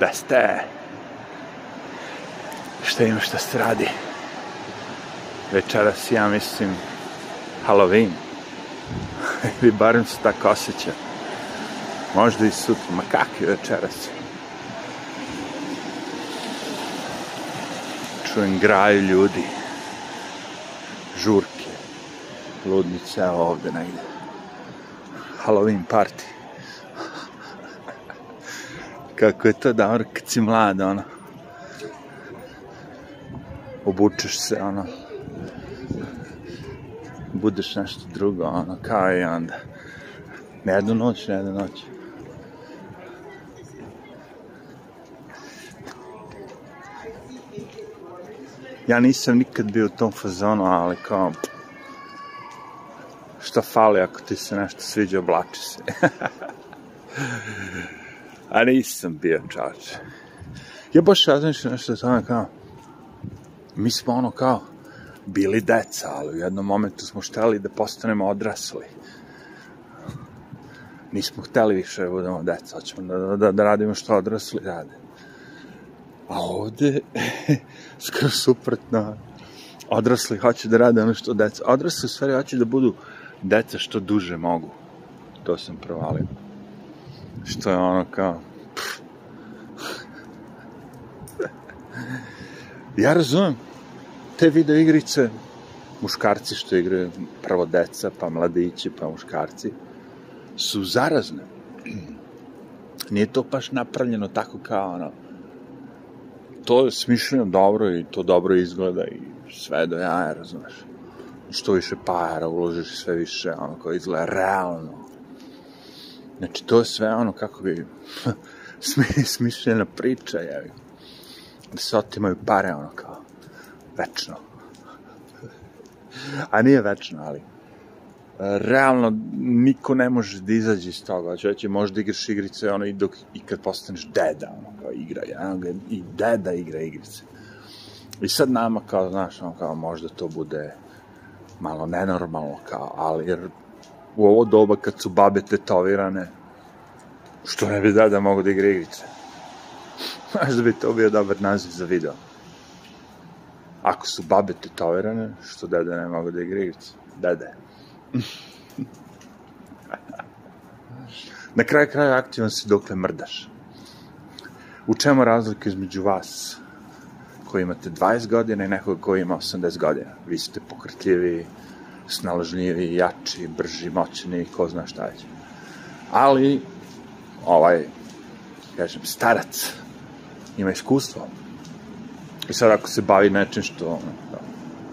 Da ste. Šta ima šta se radi? Večeras ja mislim Halloween. Ili barem se tako osjeća. Možda i sutra. Ma kakvi večeras? Čujem graju ljudi. Žurke. Ludnice, ovde negde. Halloween party. Kako je to dobro kad si mlad, ono. Obučeš se, ono. Budeš nešto drugo, ono, kao i onda. Ne jednu noć, ne jednu noć. Ja nisam nikad bio u tom fazonu, ali kao, šta fali ako ti se nešto sviđa, oblači se. A nisam bio čač. Ja baš razmišljam nešto o tome kao, mi smo ono kao, bili deca, ali u jednom momentu smo šteli da postanemo odrasli. Nismo hteli više da budemo deca, hoćemo da, da, da radimo što odrasli rade. A ovde, skoro suprotno, odrasli hoće da rade ono što deca. Odrasli u stvari hoće da budu deca što duže mogu. To sam provalio. Što je ono kao... Ja razumem. Te video igrice, muškarci što igraju, prvo deca, pa mladići, pa muškarci, su zarazne. Nije to baš napravljeno tako kao ono, to je smišljeno dobro i to dobro izgleda i sve do jaja, razumeš. Što više para uložiš, sve više ono kao izgleda realno. Znači, to je sve ono kako bi smišljena priča, jevi. Da se otimaju pare, ono kao, večno. A nije večno, ali realno niko ne može da izađe iz toga. Znači, reći, možda igraš igrice ono, i, dok, i kad postaneš deda, ono, kao igra, ja, i deda igra igrice. I sad nama, kao, znaš, ono, kao, možda to bude malo nenormalno, kao, ali, jer u ovo doba kad su babe tetovirane, što ne bi deda mogo da igra igrice? Znaš da bi to bio dobar naziv za video. Ako su babe tetovirane, što deda ne mogu da igra igrice? Dede. Na kraju kraja aktivan si dokle mrdaš. U čemu razlika između vas koji imate 20 godina i nekoga koji ima 80 godina? Vi ste pokretljivi, snalažljivi, jači, brži, moćni, ko zna šta već. Ali, ovaj, kažem, starac ima iskustvo. I sad ako se bavi nečim što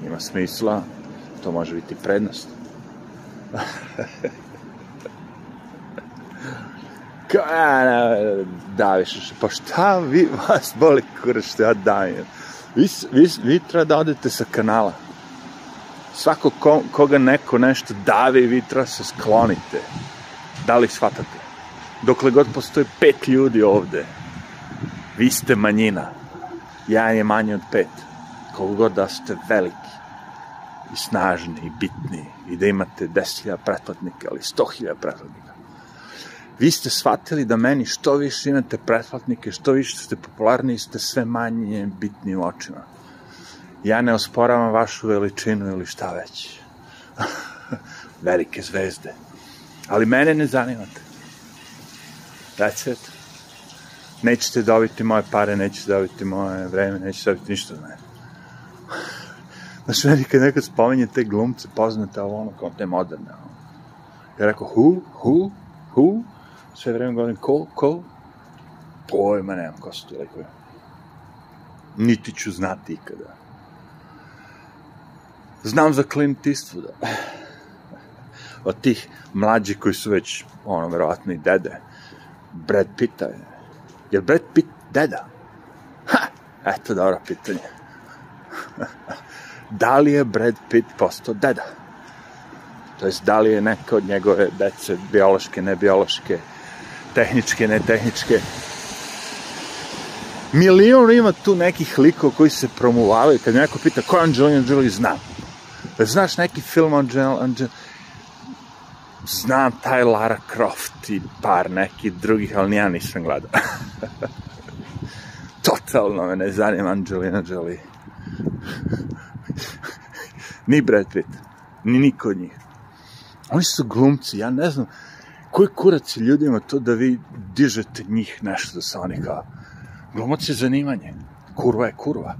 ima smisla, to može biti prednost. da, više, pa šta vi, vas boli kurac što ja dajem? Vi, vi, vi treba da odete sa kanala. Svako ko, koga neko nešto davi, vi treba se sklonite. Da li shvatate? Dokle god postoje pet ljudi ovde, vi ste manjina. Ja je manje od pet. Koliko god da ste veliki i snažni i bitni i da imate 10.000 pretplatnika ili 100.000 pretplatnika. Vi ste shvatili da meni što više imate pretplatnike, što više ste popularni, ste sve manje bitni u očima. Ja ne osporavam vašu veličinu ili šta već. Velike zvezde. Ali mene ne zanimate. That's it. Nećete dobiti moje pare, nećete dobiti moje vreme, nećete dobiti ništa od mene. Znaš, meni kad nekad spominje te glumce poznate, ali ono kao te moderne. Ono. Ja rekao, who, who, who? Sve vreme govorim, ko, ko? Pojma nemam ko su ti likovi. Niti ću znati ikada. Znam za Clint Eastwooda. Od tih mlađi koji su već, ono, verovatno i dede. Brad Pitta je. Brad Pitt deda? Ha! Eto, dobro pitanje da li je Brad Pitt postao deda? To jest, da li je neka od njegove dece biološke, ne biološke, tehničke, ne tehničke. Milion ima tu nekih likova koji se promuvavaju. Kad neko pita ko je Angelina Jolie, znam. Znaš neki film Angelina, Angel... znam taj Lara Croft i par nekih drugih, ali ja nisam gledao. totalno me ne zanima Angelina Jolie. ni Brad Pitt, ni niko od njih. Oni su glumci, ja ne znam, koji kurac je ljudima to da vi dižete njih nešto da se oni kao... Glumac je zanimanje. Kurva je kurva.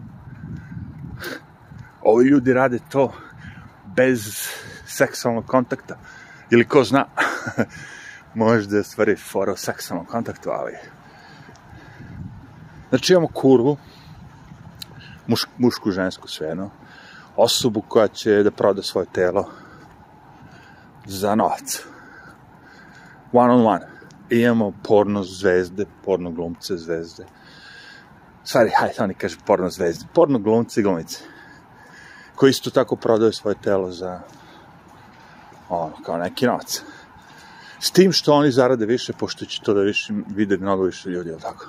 Ovi ljudi rade to bez seksualnog kontakta. Ili ko zna, možda je stvari fora o seksualnom kontaktu, ali... Znači imamo kurvu, muš, mušku, žensku, sve jedno, osobu koja će da proda svoje telo za novac. One on one. I imamo porno zvezde, porno glumce zvezde. Stvari, hajde, oni kaže porno zvezde. Porno glumci i glumice. Koji isto tako prodaju svoje telo za ono, kao neki novac. S tim što oni zarade više, pošto će to da više vide mnogo više ljudi, ili tako?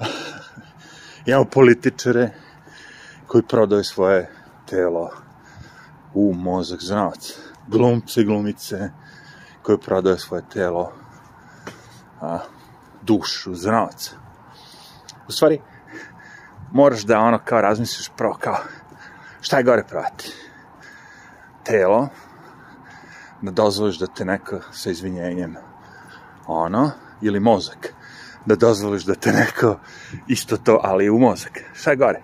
Imamo političare koji prodaju svoje telo u mozak za novac. Glumce, glumice koji prodaju svoje telo a, dušu za novac. U stvari, moraš da ono kao razmisliš prvo kao šta je gore prodati? Telo, da dozvoliš da te neko sa izvinjenjem ono, ili mozak, da dozvoliš da te neko isto to, ali u mozak. Šta je gore?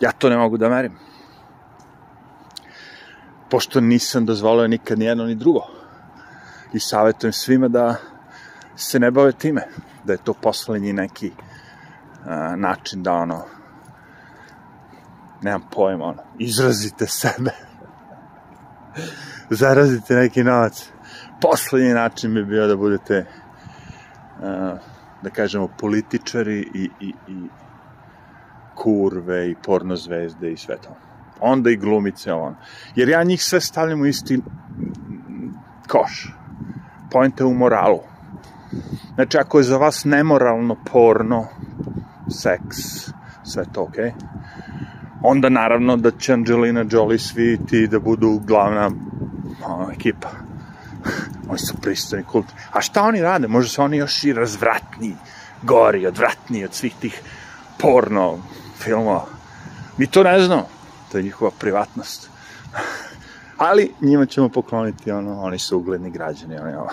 ja to ne mogu da merim. Pošto nisam dozvolio nikad ni jedno ni drugo. I savjetujem svima da se ne bave time. Da je to poslednji neki način da ono nemam pojma, ono, izrazite sebe. Zarazite neki novac. Poslednji način bi bio da budete, da kažemo, političari i, i, i kurve i porno zvezde i sve to. Onda i glumice on. Jer ja njih sve stavljam u isti koš. Pojente u moralu. Znači, ako je za vas nemoralno porno, seks, sve to okej, okay, onda naravno da će Angelina Jolie svi ti da budu glavna ono, ekipa. oni su pristojni, kult. A šta oni rade? Možda su oni još i razvratniji, gori, odvratniji od svih tih porno filmova. Mi to ne znamo. To je njihova privatnost. Ali njima ćemo pokloniti ono, oni su ugledni građani, oni ovo.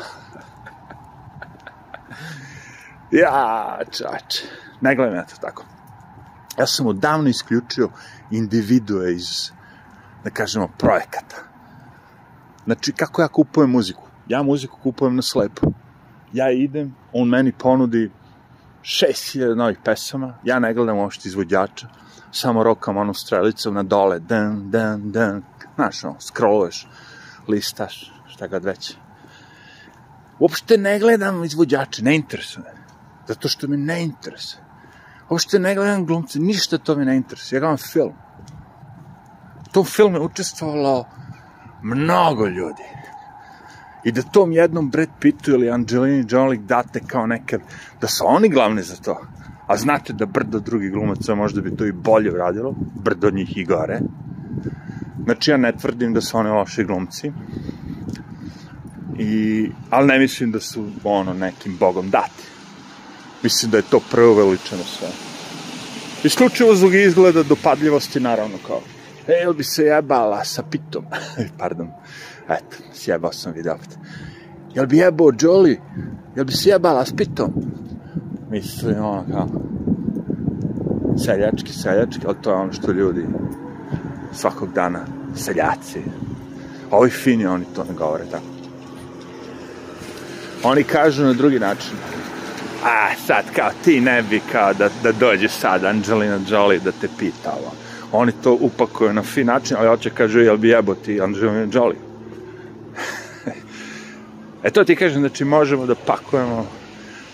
ja, čač. Ne gledam ja to tako. Ja sam odavno isključio individue iz, da kažemo, projekata. Znači, kako ja kupujem muziku? Ja muziku kupujem na slepo. Ja idem, on meni ponudi 6000 novih pesama, ja ne gledam uopšte izvođača, samo rokam onu strelicu na dole, dan, dan, dan, znaš, ono, scrolluješ, listaš, šta god već. Uopšte ne gledam izvođače, ne interesuje me. Zato što mi ne interesuje. Uopšte ne gledam glumce, ništa to mi ne interesuje. Ja gledam film. U tom filmu je učestvovalo mnogo ljudi. I da tom jednom Brad Pittu ili Angelini Jolie date kao neke, da su oni glavni za to. A znate da brdo drugih glumaca možda bi to i bolje uradilo, brdo njih i gore. Znači ja ne tvrdim da su oni loši glumci, I, ali ne mislim da su ono nekim bogom dati. Mislim da je to preuveličeno sve. Isključivo zbog izgleda dopadljivosti, naravno, kao, e, jel bi se jebala sa pitom? Pardon, eto, sjebao sam video opet. Jel bi jebao Jolie? Jel bi se jebala s pitom? Mislim, ono, kao, seljački, seljački, ali to je ono što ljudi svakog dana, seljaci, ovi fini, oni to ne govore tako. Oni kažu na drugi način, a sad kao ti ne bi kao da, da dođe sad Angelina Jolie da te pita ovo. Oni to upakuju na fin način, ali hoće kažu jel bi jebo ti Angelina Jolie. e to ti kažem, znači možemo da pakujemo,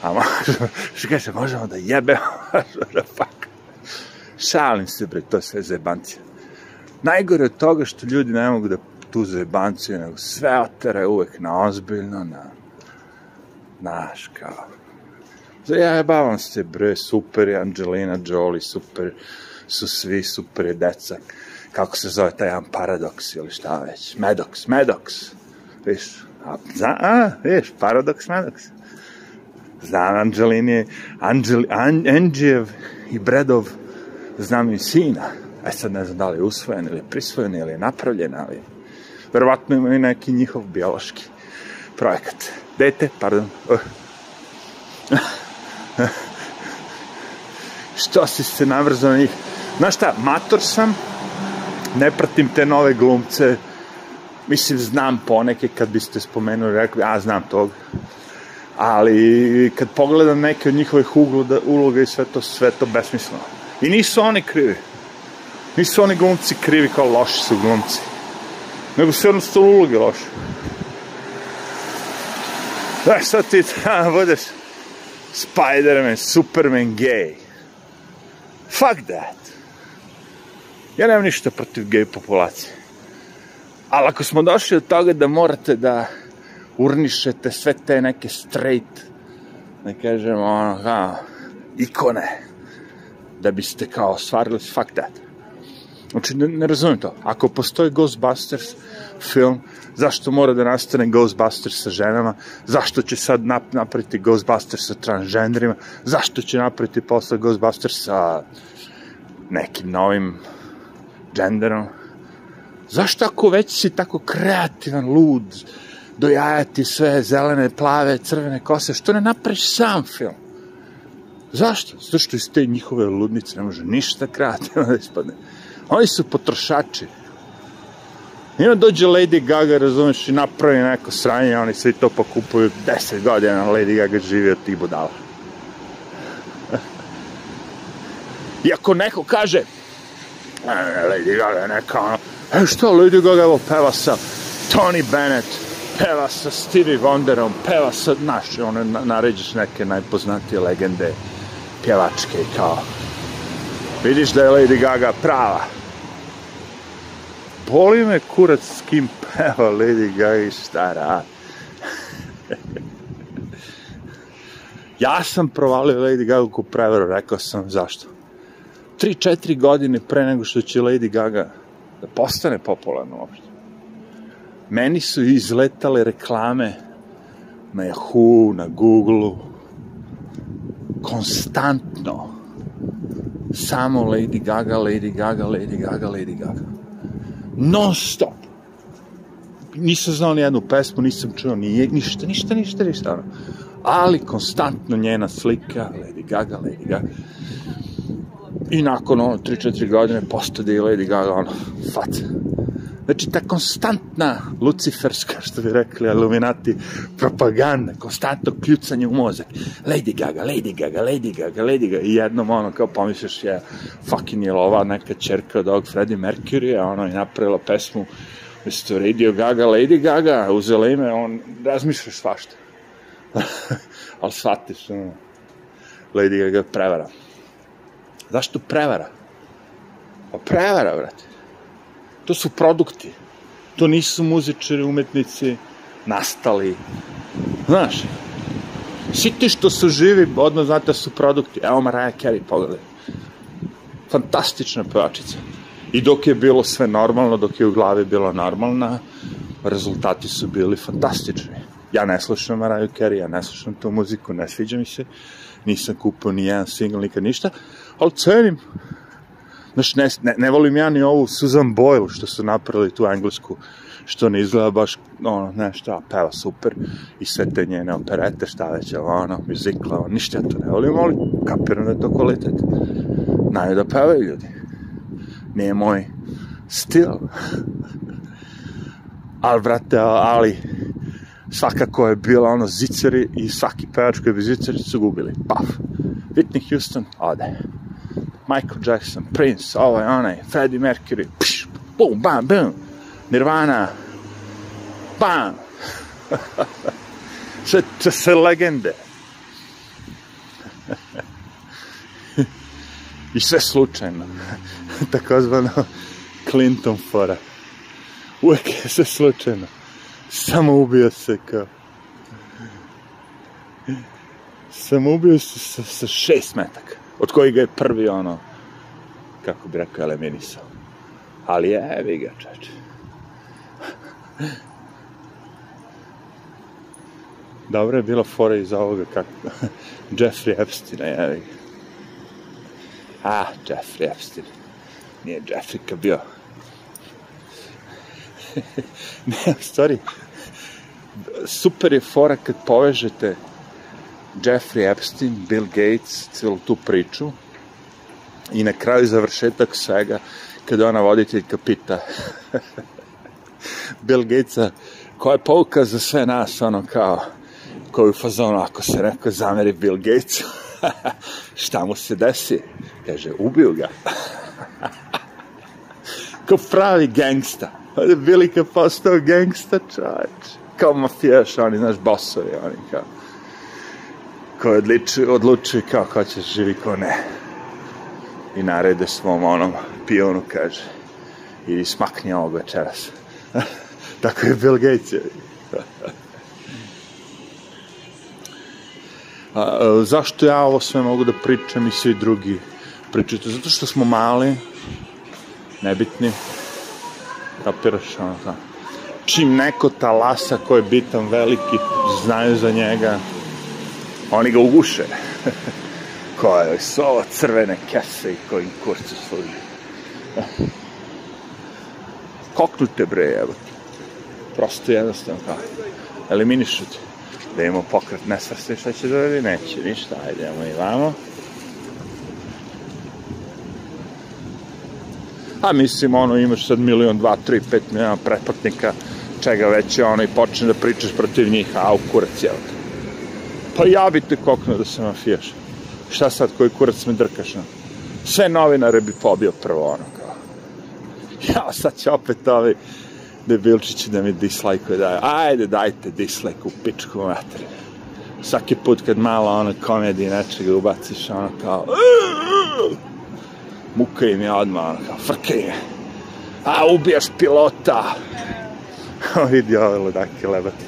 a možemo, što kaže, možemo da jebemo, možemo da pakujemo. Šalim se, bre, to sve zebancija. Najgore od toga što ljudi ne mogu da tu zebanciju, nego sve otere uvek na ozbiljno, na, naš, kao, Zajebavam se, bre, super je Angelina Jolie, super su svi, super je deca. Kako se zove taj jedan paradoks ili šta već? Medox, Medox. Viš, a, za, a, viš, paradoks, Medox. Znam Anđelini, Anđel, An, Anđijev i Bredov, znam i sina. E sad ne znam da li je usvojen ili prisvojen ili je napravljen, ali verovatno ima i neki njihov biološki projekat. Dete, pardon. Što si se navrzao na njih? Znaš šta, mator sam, ne pratim te nove glumce, mislim, znam poneke, kad biste spomenuli, rekli, a, znam tog, ali kad pogledam neke od njihovih ugloda, uloga i sve to, sve to besmisleno. I nisu oni krivi. Nisu oni glumci krivi kao loši su glumci. Nego su jednostavno uloge loše. Da, sad ti da budeš Spider-Man, Superman, gay. Fuck that. Ja nemam ništa protiv gej populacije. Ali ako smo došli od toga da morate da urnišete sve te neke straight, ne kažemo, ono, kao, ikone, da biste kao ostvarili, fuck that. Znači, ne, ne razumijem to. Ako postoji Ghostbusters film, zašto mora da nastane Ghostbusters sa ženama, zašto će sad nap napraviti Ghostbusters sa transgenderima, zašto će napraviti posle Ghostbusters sa nekim novim genderom, zašto ako već si tako kreativan, lud, dojajati sve zelene, plave, crvene kose, što ne napraviš sam film? Zašto? Zato što iz te njihove ludnice ne može ništa kreativno da ispadne. Oni su potrošači. I onda dođe Lady Gaga, razumeš, i napravi neko sranje, oni svi to pokupuju 10 godina, Lady Gaga živi od tih budala. I ako neko kaže, Lady Gaga neka ono, e što, Lady Gaga evo peva sa Tony Bennett, peva sa Stevie Wonderom, peva sa, znaš, ono, naređeš neke najpoznatije legende pjevačke, kao, vidiš da je Lady Gaga prava. Boli me kurac s kim peva Lady Gaga i šta radi. ja sam provalio Lady Gaga ku preveru, rekao sam zašto. 3-4 godine pre nego što će Lady Gaga da postane popularna uopšte. Meni su izletale reklame na Yahoo, na Google, konstantno. Samo Lady Gaga, Lady Gaga, Lady Gaga, Lady Gaga. Non stop. Nisam znao ni jednu pesmu, nisam čuo ni ništa, ništa, ništa, ništa. Ali konstantno njena slika, Lady Gaga, Lady Gaga. I nakon ono, 3-4 godine postade i Lady Gaga, ono, faca. Znači, ta konstantna luciferska, što bi rekli, iluminati, propaganda, konstantno kljucanje u mozak. Lady Gaga, Lady Gaga, Lady Gaga, Lady Gaga. I jednom, ono, kao pomisliš, je, fucking je ova neka čerka od ovog Freddie Mercury, a ono, je napravila pesmu, isto Radio Gaga, Lady Gaga, uzela ime, on, razmišljaš svašta. Ali shvatiš, ono, Lady Gaga prevara. Zašto prevara? Pa prevara, brate. To su produkti. To nisu muzičari, umetnici, nastali. Znaš, svi ti što su živi, odmah znate da su produkti. Evo Mariah Carey, pogledaj. Fantastična pevačica. I dok je bilo sve normalno, dok je u glavi bila normalna, rezultati su bili fantastični. Ja ne slušam Mariah Carey, ja ne slušam tu muziku, ne sviđa mi se, nisam kupio ni jedan single, nikad ništa, ali cenim. Znaš, ne, ne, ne volim ja ni ovu Susan Boyle što su napravili tu englesku, što ne izgleda baš, ono, ne šta, peva super, i sve te njene operete, šta već, ono, muzikla, ono, ništa ja to ne volim, ali kapiram da je to kvalitet. Znaju da pevaju ljudi. Nije moj stil. ali, brate, ali, svakako je bila ono ziceri i svaki pevač koji bi ziceri su gubili. Paf. Whitney Houston, ode. Michael Jackson, Prince, ovaj, onaj, Freddie Mercury, pš, bum, bam, bum, Nirvana, bam. sve, sve, sve legende. I sve slučajno. Takozvano Clinton fora. Uvijek je sve slučajno. Samo ubio se kao. Samo ubio se sa, sa šest metaka. Od kojih ga je prvi ono, kako bi rekao, eliminisao. Ali je, evi ga, čeče. Dobro je bila fora iz ovoga kako Jeffrey Epstein, je. A, Jeffrey Epstein. Nije Jeffrey ka bio. ne, u stvari, super je fora kad povežete Jeffrey Epstein, Bill Gates, celu tu priču i na kraju završetak svega kada ona voditeljka pita Bill Gatesa koja je pouka za sve nas, ono kao koju fazonu, ako se neko zameri Bill Gatesu, šta mu se desi? Kaže, ubiju ga. kao pravi gangsta. Billy kao postao gangsta, čovječ. Kao mafijaš, oni, znaš, bosovi, oni kao koji odliču, odlučuju kao ko će živi, ko ne. I narede svom onom pionu, kaže, i smakni ovog večeras. Tako je Bill Gates. A, a, zašto ja ovo sve mogu da pričam i svi drugi pričate? Zato što smo mali, nebitni, kapiraš, ono, da. Čim neko talasa ko je bitan veliki, znaju za njega, oni ga uguše. Koje su ovo crvene kese i kojim kurcu služi. Koknute bre, evo. Prosto jednostavno kao. Eliminišu te. Da imamo pokret nesvrste, šta će da radi? Neće, ništa. Ajde, idemo i vamo. A mislim, ono, imaš sad milion, dva, tri, pet miliona pretplatnika, čega već je ono i počne da pričaš protiv njih, a u kurac je ovdje. Pa ja bi te koknuo da se mafijaš. Šta sad, koji kurac me drkaš? No? Sve novinare bi pobio prvo, ono, kao. Ja, sad će opet ovi debilčići da mi dislike daju. Ajde, dajte dislike u pičku materiju. Svaki put kad malo ono komedije nečega ubaciš, ono kao... Muka im je odmah, ono kao, frke. A, ubijaš pilota. vidi ove ludake lebati.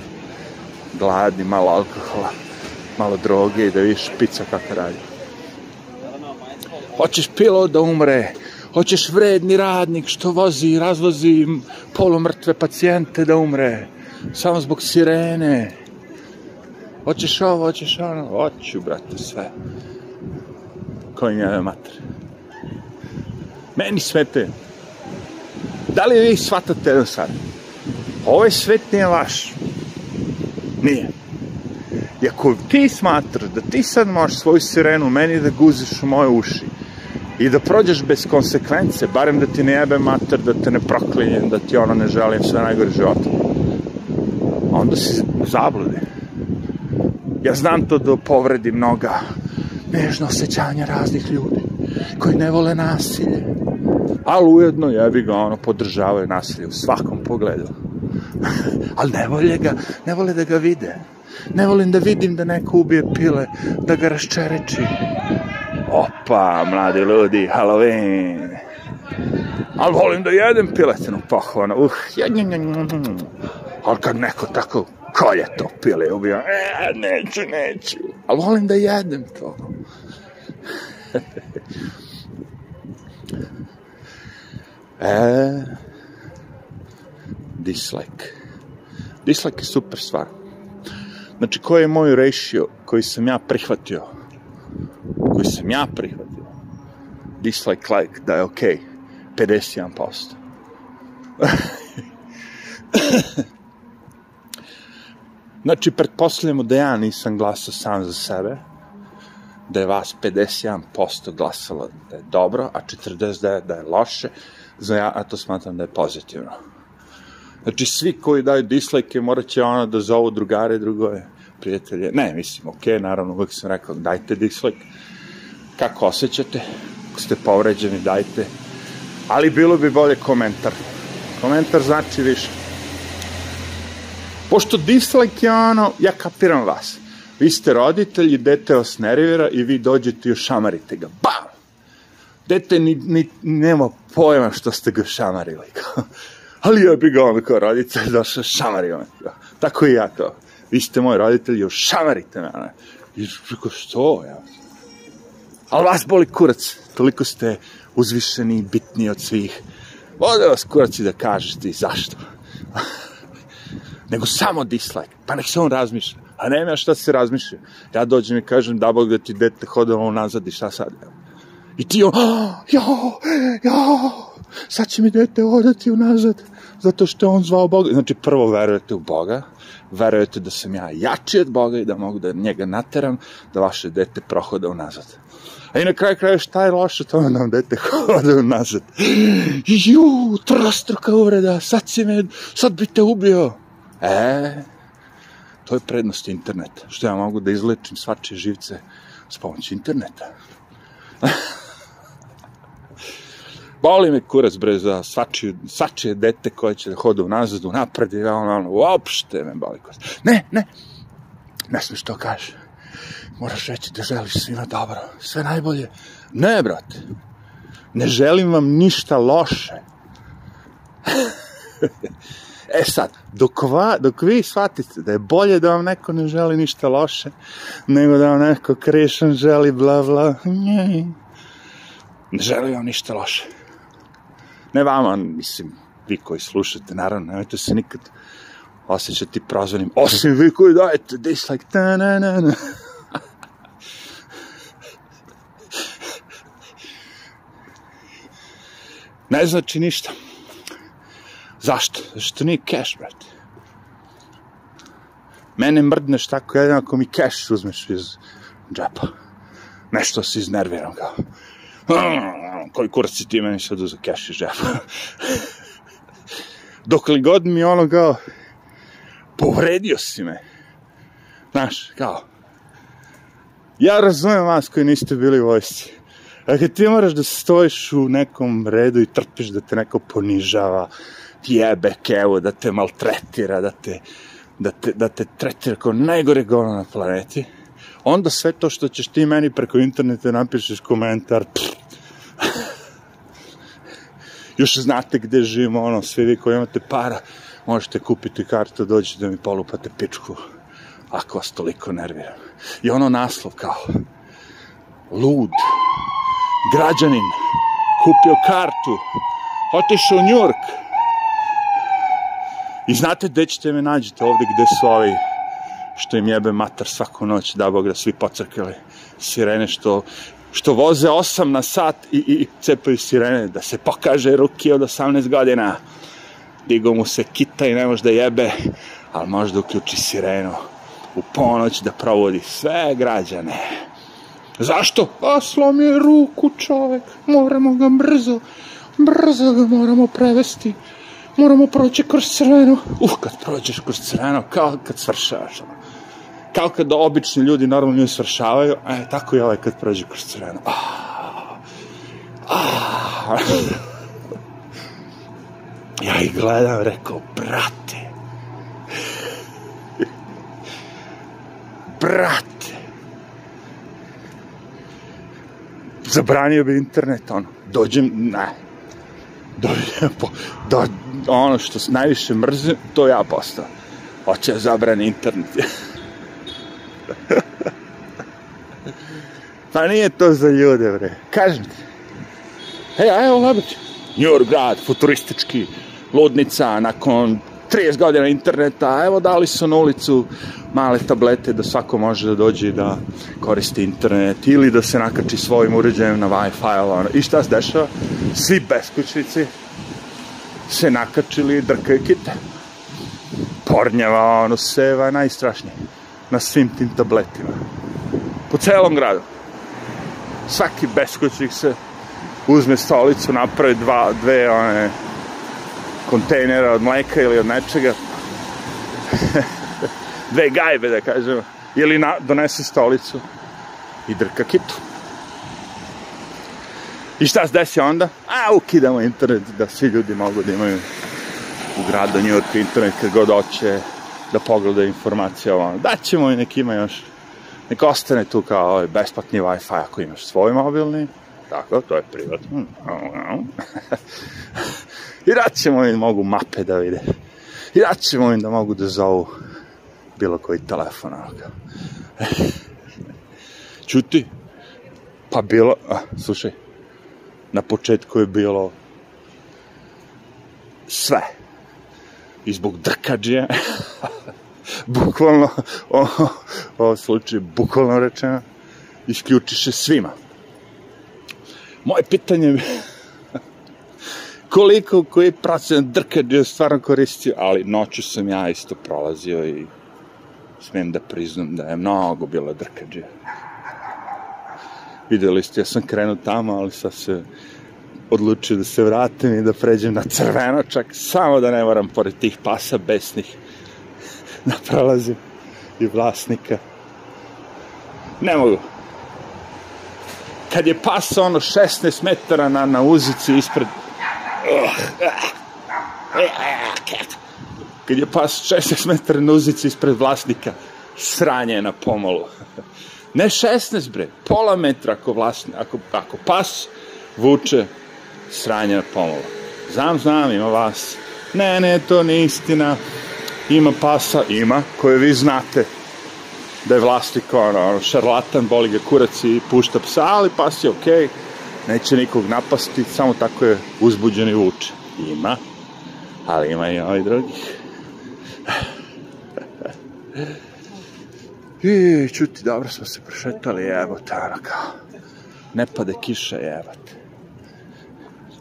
Gladni, malo alkohola malo droge i da vidiš pizza kako radi. Hoćeš pilot da umre, hoćeš vredni radnik što vozi i razvozi polumrtve pacijente da umre, samo zbog sirene. Hoćeš ovo, hoćeš ono, hoću, brate, sve. Koji njeve mater. Meni smete. Da li vi shvatate jedno sad? Ovaj svet nije vaš. Nije. I ako ti smatraš da ti sad možeš svoju sirenu meni da guziš u moje uši i da prođeš bez konsekvence, barem da ti ne jebe mater, da te ne proklinjem, da ti ono ne želim sve najgore života, onda si u zabludi. Ja znam to da povredi mnoga nežno osjećanja raznih ljudi koji ne vole nasilje, ali ujedno jebi ga ono podržavaju nasilje u svakom pogledu. ali ne vole ga, ne vole da ga vide. Ne volim da vidim da neko ubije pile, da ga raščereči. Opa, mladi ljudi, Halloween. Ali volim da jedem piletinu pohvano. Uh, ja, nja, nja, nja. Ali kad neko tako kolje to pile ubija, e, neću, neću. Ali volim da jedem to. e, dislike. Dislike je super stvar. Znači, koji je moj ratio koji sam ja prihvatio? Koji sam ja prihvatio? Dislike like, da je okej. Okay. 51%. znači, pretpostavljamo da ja nisam glasao sam za sebe, da je vas 51% glasalo da je dobro, a 49% da je loše, za ja, a to smatram da je pozitivno. Znači, svi koji daju dislike morat će ono da zovu drugare, drugove, prijatelje. Ne, mislim, ok, naravno, uvijek sam rekao, dajte dislike. Kako osjećate? Ako ste povređeni, dajte. Ali bilo bi bolje komentar. Komentar znači više. Pošto dislike je ono, ja kapiram vas. Vi ste roditelji, dete vas nervira i vi dođete i šamarite ga. Bam! Dete ni, ni, nema pojma što ste ga šamarili. ali ja bi ga ono kao roditelj došao šamario me. Tako i ja to. Vi ste moji roditelji, šamarite me. I rekao, što ja? Ali vas boli kurac, toliko ste uzvišeni i bitni od svih. Vode vas kurac i da kažete i zašto. Nego samo dislike, pa nek se on razmišlja. A nema šta se razmišlja. Ja dođem i kažem, da Bog da ti dete hodalo unazad i šta sad? I ti on, jo, jo, sad će mi dete hodati unazad, zato što je on zvao Boga. Znači, prvo verujete u Boga, verujete da sam ja jači od Boga i da mogu da njega nateram, da vaše dete prohoda unazad. A i na kraju kraja šta je loše da vam dete hoda unazad? Ju, trostruka uvreda, sad si me, sad bi te ubio. E, to je prednost interneta, što ja mogu da izlečim svačije živce s pomoću interneta. Boli me kurac bre za svačije, svačije dete koje će da hoda unazad, unapred i ono, ono, uopšte me boli kurac. Ne, ne, ne smiješ to kaže. Moraš reći da želiš svima dobro, sve najbolje. Ne, brate, ne želim vam ništa loše. e sad, dok, va, dok vi shvatite da je bolje da vam neko ne želi ništa loše, nego da vam neko krešan želi bla bla, ne, ne želi vam ništa loše. Ne vama, mislim, vi koji slušate, naravno, nemojte se nikad osjećati prozvanim, osim vi koji dajete dislike, ta na na na. ne znači ništa. Zašto? Zašto nije cash, brate. Mene mrdneš tako jedan ako mi cash uzmeš iz džepa. Nešto se iznerviram kao. Koji kurac si ti meni sad uzeo cash iz džepa? Dok li god mi ono kao povredio si me. Znaš, kao. Ja razumem vas koji niste bili u vojsci. A ti moraš da stojiš u nekom redu i trpiš da te neko ponižava, jebe kevo, da te maltretira, da te, da te, da te tretira kao najgore govno na planeti, onda sve to što ćeš ti meni preko interneta napišeš komentar, pff, još znate gde živimo, ono, svi vi koji imate para, možete kupiti kartu, dođi da mi polupate pičku, ako vas toliko nerviram. I ono naslov kao, lud, građanin, kupio kartu, otišao u Njurk. I znate gde ćete me nađete ovde gde su ovi što im jebe matar svaku noć, da Bog da svi pocrkali sirene što što voze 8 na sat i, i cepaju sirene, da se pokaže ruki od 18 godina. Digo mu se kita i ne može da jebe, ali može da uključi sirenu u ponoć da provodi sve građane. Zašto? A slom je ruku čovek, moramo ga brzo, brzo ga moramo prevesti. Moramo proći kroz crveno. Uh, kad prođeš kroz crveno, kao kad svršavaš. Kao kad obični ljudi normalno ljudi svršavaju, e, tako i ovaj kad prođe kroz crveno. Ah, ah. ja ih gledam, rekao, brate, brate, zabranio bi internet, ono, dođem, ne, dođem, po, do, ono što najviše mrzim, to ja postao. Hoće da zabrani internet. pa nije to za ljude, bre. Kažem ti. Hej, a evo Lebić. New York grad, futuristički, ludnica, nakon 30 godina interneta, evo dali su na ulicu male tablete da svako može da dođe i da koristi internet ili da se nakači svojim uređajem na Wi-Fi, ono. I šta se dešava? Svi beskućnici se nakačili i drkaju kite. Pornjava, ono, seva, najstrašnije. Na svim tim tabletima. Po celom gradu. Svaki beskućnik se uzme stolicu, napravi dva, dve, one, kontejnera od mleka ili od nečega. dve gajbe, da kažemo. Ili na, donese stolicu i drka kitu. I šta se desi onda? A, ukidamo internet da svi ljudi mogu da imaju u gradu New York internet kad god hoće da pogledaju informacije ovo. Daćemo i nek ima još. Nek ostane tu kao ovaj besplatni Wi-Fi ako imaš svoj mobilni. Tako, to je privatno. I daćemo im mogu mape da vide. I daćemo im da mogu da zovu bilo koji telefon. Čuti? Pa bilo... A, slušaj, na početku je bilo sve. I zbog drkađe bukvalno, o, o slučaju, bukvalno rečeno, isključiše svima. Moje pitanje je koliko koji procent drkađe stvarno koristio, ali noću sam ja isto prolazio i smijem da priznam da je mnogo bilo drkađe. Videli ste, ja sam krenuo tamo, ali sad se odlučio da se vratim i da pređem na crveno, čak samo da ne moram pored tih pasa besnih da prolazim i vlasnika. Ne mogu. Kad je pas ono 16 metara na, na uzici ispred... Kad je pas 16 metara na uzici ispred vlasnika, sranje je na pomolu. Ne 16, bre, pola metra ako, vlasni, ako, ako pas vuče sranje na pomolu. Znam, znam, ima vas. Ne, ne, to nije istina. Ima pasa, ima, koje vi znate da je vlasnik ono, ono, šarlatan, boli ga kurac i pušta psa, ali pas je okej, okay, neće nikog napasti, samo tako je uzbuđen i vuče. Ima, ali ima i ovaj drugih. I, čuti, dobro smo se prošetali, jebote, ono kao, ne pade kiša, jebote.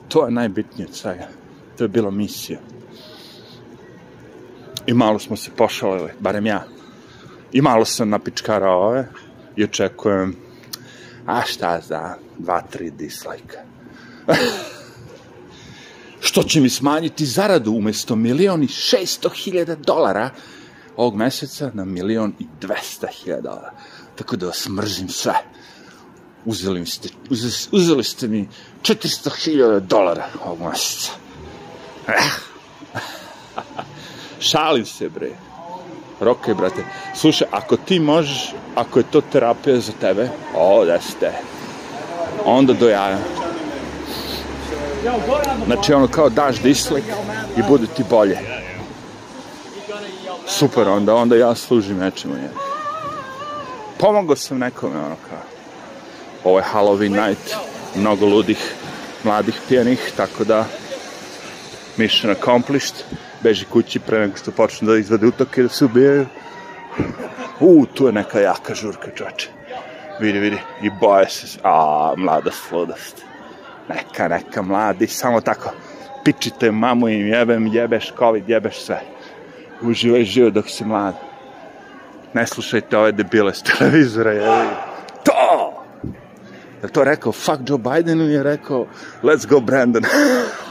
To je najbitnije od svega. To je bila misija. I malo smo se pošalili, barem ja. I malo sam napičkarao ove i očekujem, a šta za dva, tri dislajka. Što će mi smanjiti zaradu umesto milion i šesto hiljada dolara ovog meseca na milion i dvesta hiljada dolara. Tako da vas mrzim sve. Uzeli, ste, uzeli, uzeli ste mi 400.000 dolara ovog meseca. Šalim se, bre. Rokaj, brate. Slušaj, ako ti možeš, ako je to terapija za tebe, o, da ste. Onda do jaja. Znači, ono kao daš dislik i bude ti bolje. Super, onda, onda ja služim nečemu. Je. Pomogao sam nekome, ono kao. Ovo je Halloween night, mnogo ludih, mladih pijanih, tako da mission accomplished beži kući pre nego što počne da izvade utoke da se ubijaju. U, tu je neka jaka žurka, čoče. Vidi, vidi, i boje se, a, mlada sludost. Neka, neka, mladi, samo tako, pičite mamu im, jebem, jebeš COVID, jebeš sve. Uživaj život dok si mlad. Ne slušajte ove debile s televizora, jebi. To! Je to rekao, fuck Joe Biden ili je rekao, let's go Brandon?